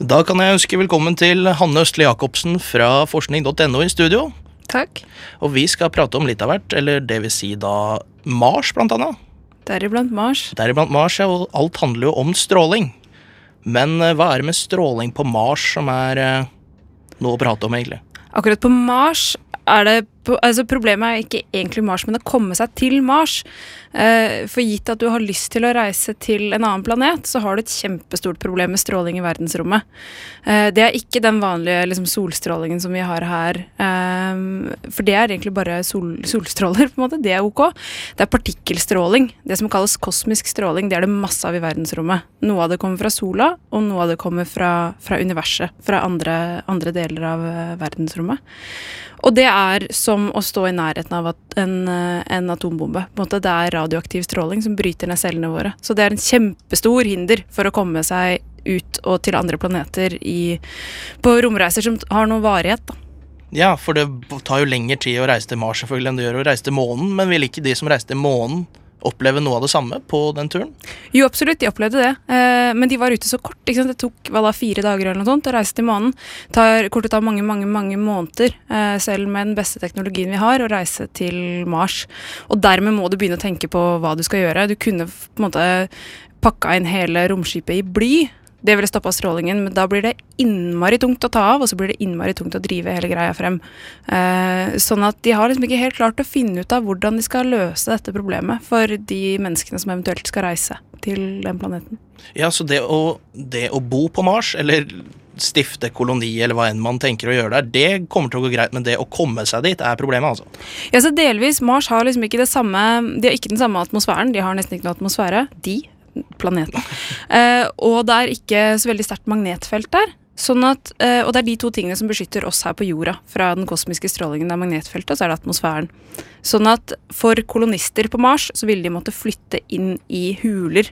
Da kan jeg ønske velkommen til Hanne Østli Jacobsen fra forskning.no i studio. Takk. Og vi skal prate om litt av hvert, eller det vil si da Mars, blant annet. Deriblant Mars. Deriblant Mars, ja, og alt handler jo om stråling. Men eh, hva er det med stråling på Mars som er eh, noe å prate om, egentlig? Akkurat på Mars er det altså Problemet er ikke egentlig Mars, men å komme seg til Mars. Eh, for gitt at du har lyst til å reise til en annen planet, så har du et kjempestort problem med stråling i verdensrommet. Eh, det er ikke den vanlige liksom, solstrålingen som vi har her. Eh, for det er egentlig bare sol, solstråler, på en måte. Det er ok. Det er partikkelstråling. Det som kalles kosmisk stråling, det er det masse av i verdensrommet. Noe av det kommer fra sola, og noe av det kommer fra, fra universet. Fra andre, andre deler av verdensrommet. Og det er som å stå i nærheten av en, en atombombe. På en måte Det er radioaktiv stråling som bryter ned cellene våre. Så det er en kjempestor hinder for å komme seg ut og til andre planeter i, på romreiser som har noe varighet. da. Ja, for det tar jo lengre tid å reise til Mars selvfølgelig enn det gjør å reise til månen, men vil ikke de som reiste til månen oppleve noe av det samme på den turen? Jo, absolutt, de opplevde det. Eh, men de var ute så kort. Det tok da, fire dager eller noe sånt å reise til månen. Tar, kortet tar mange, mange mange måneder, eh, selv med den beste teknologien vi har, å reise til Mars. Og dermed må du begynne å tenke på hva du skal gjøre. Du kunne på en måte pakka inn hele romskipet i bly. Det ville stoppa strålingen, men da blir det innmari tungt å ta av, og så blir det innmari tungt å drive hele greia frem. Eh, sånn at de har liksom ikke helt klart å finne ut av hvordan de skal løse dette problemet for de menneskene som eventuelt skal reise til den planeten. Ja, så det å, det å bo på Mars, eller stifte koloni, eller hva enn man tenker å gjøre der, det kommer til å gå greit, men det å komme seg dit er problemet, altså. Ja, så delvis. Mars har liksom ikke det samme De har ikke den samme atmosfæren, de har nesten ikke noe atmosfære. De planeten. Eh, og det er ikke så veldig sterkt magnetfelt der. Sånn at, eh, og det er de to tingene som beskytter oss her på jorda fra den kosmiske strålingen. Det er magnetfeltet, og så er det atmosfæren. Sånn at for kolonister på Mars så ville de måtte flytte inn i huler.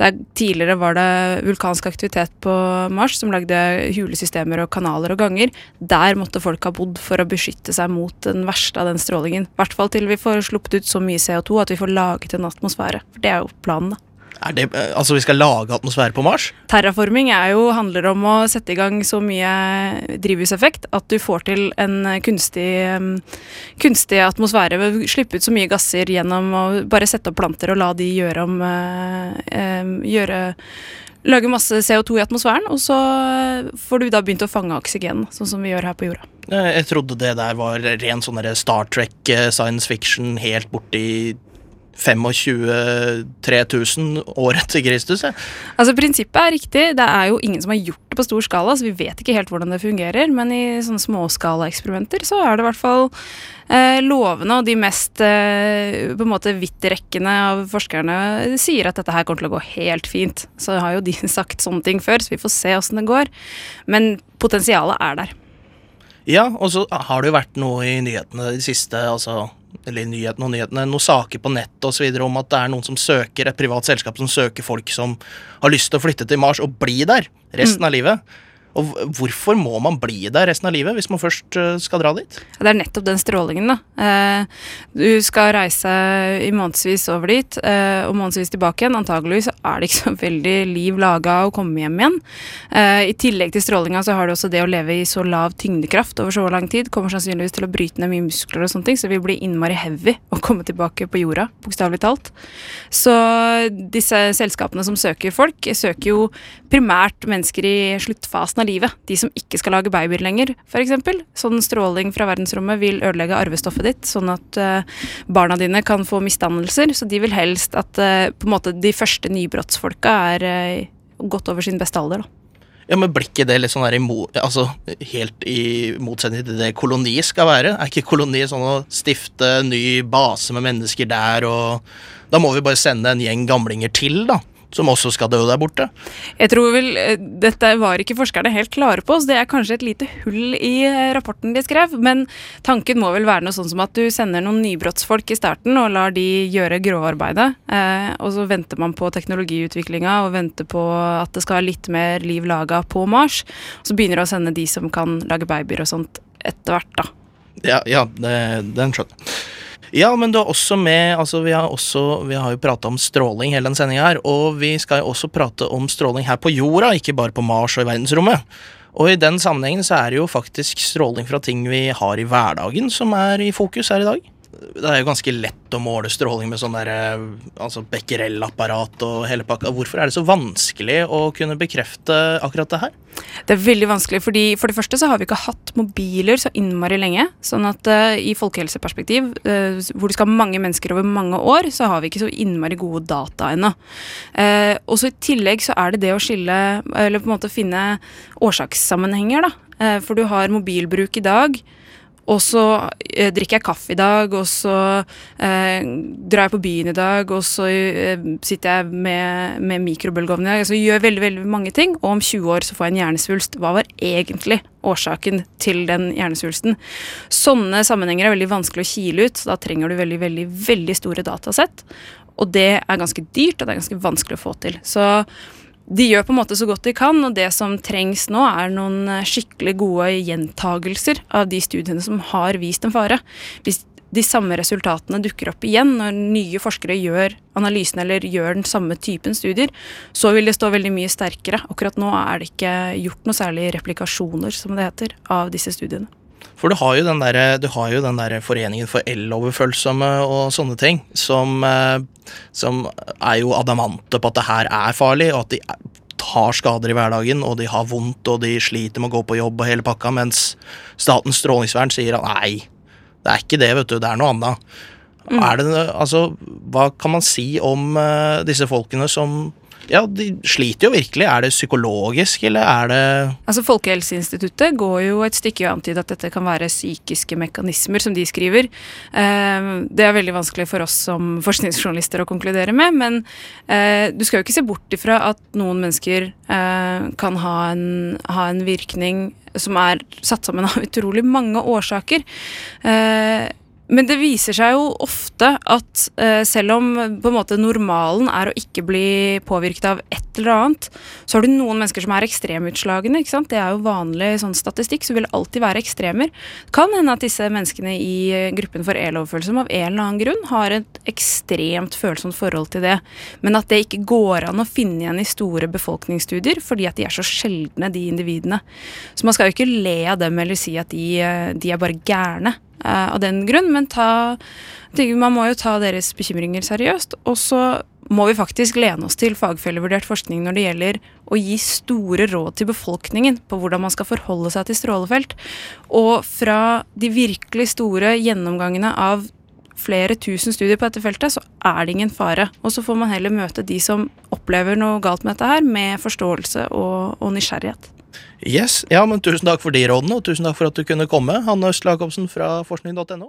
Der tidligere var det vulkansk aktivitet på Mars som lagde hulesystemer og kanaler og ganger. Der måtte folk ha bodd for å beskytte seg mot den verste av den strålingen. I hvert fall til vi får sluppet ut så mye CO2 at vi får laget en atmosfære. For det er jo planen, da. Det, altså vi skal lage atmosfære på Mars? Terraforming jo, handler om å sette i gang så mye drivhuseffekt at du får til en kunstig, kunstig atmosfære. Slippe ut så mye gasser gjennom å bare sette opp planter og la de gjøre om øh, gjøre, Lage masse CO2 i atmosfæren, og så får du da begynt å fange oksygen, sånn som vi gjør her på jorda. Jeg trodde det der var ren sånn Star Trek eh, science fiction helt borti 25 3000 år etter Kristus. Ja. Altså Prinsippet er riktig. Det er jo ingen som har gjort det på stor skala, så vi vet ikke helt hvordan det fungerer. Men i sånne småskalaeksperimenter så er det i hvert fall eh, lovende, og de mest eh, på en måte vidtrekkende av forskerne sier at dette her kommer til å gå helt fint. Så har jo de sagt sånne ting før, så vi får se åssen det går. Men potensialet er der. Ja, og så har det jo vært noe i nyhetene de siste altså eller nyhetene og nyhetene, noen saker på nettet osv. om at det er noen som søker, et privat selskap som søker folk som har lyst til å flytte til Mars og bli der resten mm. av livet. Og hvorfor må man bli der resten av livet hvis man først eh, skal dra dit? Det er nettopp den strålingen, da. Eh, du skal reise i månedsvis over dit, eh, og månedsvis tilbake igjen. Antageligvis er det ikke så veldig liv laga å komme hjem igjen. I tillegg til strålinga så har du også det å leve i så lav tyngdekraft over så lang tid. Kommer sannsynligvis til å bryte ned mye muskler og sånne ting, så vi blir innmari heavy å komme tilbake på jorda, bokstavelig talt. Så disse selskapene som søker folk, søker jo primært mennesker i sluttfasen av livet. De som ikke skal lage babyer lenger, f.eks. Sånn stråling fra verdensrommet vil ødelegge arvestoffet ditt, sånn at uh, barna dine kan få misdannelser. Så de vil helst at uh, på en måte de første nybrottsfolka er uh, godt over sin beste alder. da. Ja, Men blir ikke det litt sånn der altså, helt i motsetning til det koloni skal være? Er ikke koloni sånn å stifte ny base med mennesker der, og da må vi bare sende en gjeng gamlinger til, da? Som også skal dø der borte? Jeg tror vel, eh, Dette var ikke forskerne helt klare på, så det er kanskje et lite hull i eh, rapporten de skrev. Men tanken må vel være noe sånn som at du sender noen nybrottsfolk i starten og lar de gjøre grovarbeidet. Eh, og så venter man på teknologiutviklinga og venter på at det skal være litt mer liv laga på Mars. Så begynner du å sende de som kan lage babyer og sånt etter hvert, da. Ja, ja det, den skjønner jeg. Ja, men du er også med altså Vi har, også, vi har jo prata om stråling hele den sendinga her, og vi skal jo også prate om stråling her på jorda, ikke bare på Mars og i verdensrommet. Og i den sammenhengen så er det jo faktisk stråling fra ting vi har i hverdagen som er i fokus her i dag det er jo ganske lett å måle stråling med sånn der, eh, altså becquerel-apparat og hele pakka. Hvorfor er det så vanskelig å kunne bekrefte akkurat det her? Det er veldig vanskelig, fordi For det første så har vi ikke hatt mobiler så innmari lenge. Sånn at uh, i folkehelseperspektiv, uh, hvor du skal ha mange mennesker over mange år, så har vi ikke så innmari gode data ennå. Uh, og så i tillegg så er det det å skille, eller på en måte finne årsakssammenhenger, da. for du har mobilbruk i dag og så eh, drikker jeg kaffe i dag, og så eh, drar jeg på byen i dag, og så eh, sitter jeg med, med mikrobølgeovn i dag. Altså gjør veldig, veldig mange ting, og om 20 år så får jeg en hjernesvulst. Hva var egentlig årsaken til den hjernesvulsten? Sånne sammenhenger er veldig vanskelig å kile ut, så da trenger du veldig, veldig, veldig store datasett. Og det er ganske dyrt, og det er ganske vanskelig å få til. Så de gjør på en måte så godt de kan, og det som trengs nå, er noen eh, skikkelig gode gjentagelser av de studiene som har vist en fare. Hvis de samme resultatene dukker opp igjen når nye forskere gjør analysen eller gjør den samme typen studier, så vil det stå veldig mye sterkere. Akkurat nå er det ikke gjort noe særlig replikasjoner, som det heter, av disse studiene. For du har jo den der, der Foreningen for eloverfølsomme og sånne ting, som, eh, som, er jo adamante på at det her er farlig, og at de har skader i hverdagen, og de har vondt, og de sliter med å gå på jobb og hele pakka, mens Statens strålingsvern sier at nei, det er ikke det, vet du, det er noe annet. Mm. Er det, altså, hva kan man si om uh, disse folkene som ja, de sliter jo virkelig. Er det psykologisk, eller er det Altså, Folkehelseinstituttet går jo et stykke i å antyde at dette kan være psykiske mekanismer, som de skriver. Eh, det er veldig vanskelig for oss som forskningsjournalister å konkludere med, men eh, du skal jo ikke se bort ifra at noen mennesker eh, kan ha en, ha en virkning som er satt sammen av utrolig mange årsaker. Men det viser seg jo ofte at uh, selv om på en måte normalen er å ikke bli påvirket av et eller annet, så har du noen mennesker som er ekstremutslagende. ikke sant? Det er jo vanlig sånn statistikk, så vil det alltid være ekstremer. Kan hende at disse menneskene i uh, gruppen for eloverfølsom av en eller annen grunn har et ekstremt følsomt forhold til det, men at det ikke går an å finne igjen i store befolkningsstudier fordi at de er så sjeldne, de individene. Så man skal jo ikke le av dem eller si at de, uh, de er bare gærne. Eh, av den grunn, men ta, man må jo ta deres bekymringer seriøst. Og så må vi faktisk lene oss til fagfellevurdert forskning når det gjelder å gi store råd til befolkningen på hvordan man skal forholde seg til strålefelt. Og fra de virkelig store gjennomgangene av flere tusen studier på dette feltet, så er det ingen fare. Og så får man heller møte de som opplever noe galt med dette her, med forståelse og, og nysgjerrighet. Yes, ja, men Tusen takk for de rådene, og tusen takk for at du kunne komme, Hanne Øst Jacobsen fra forskning.no.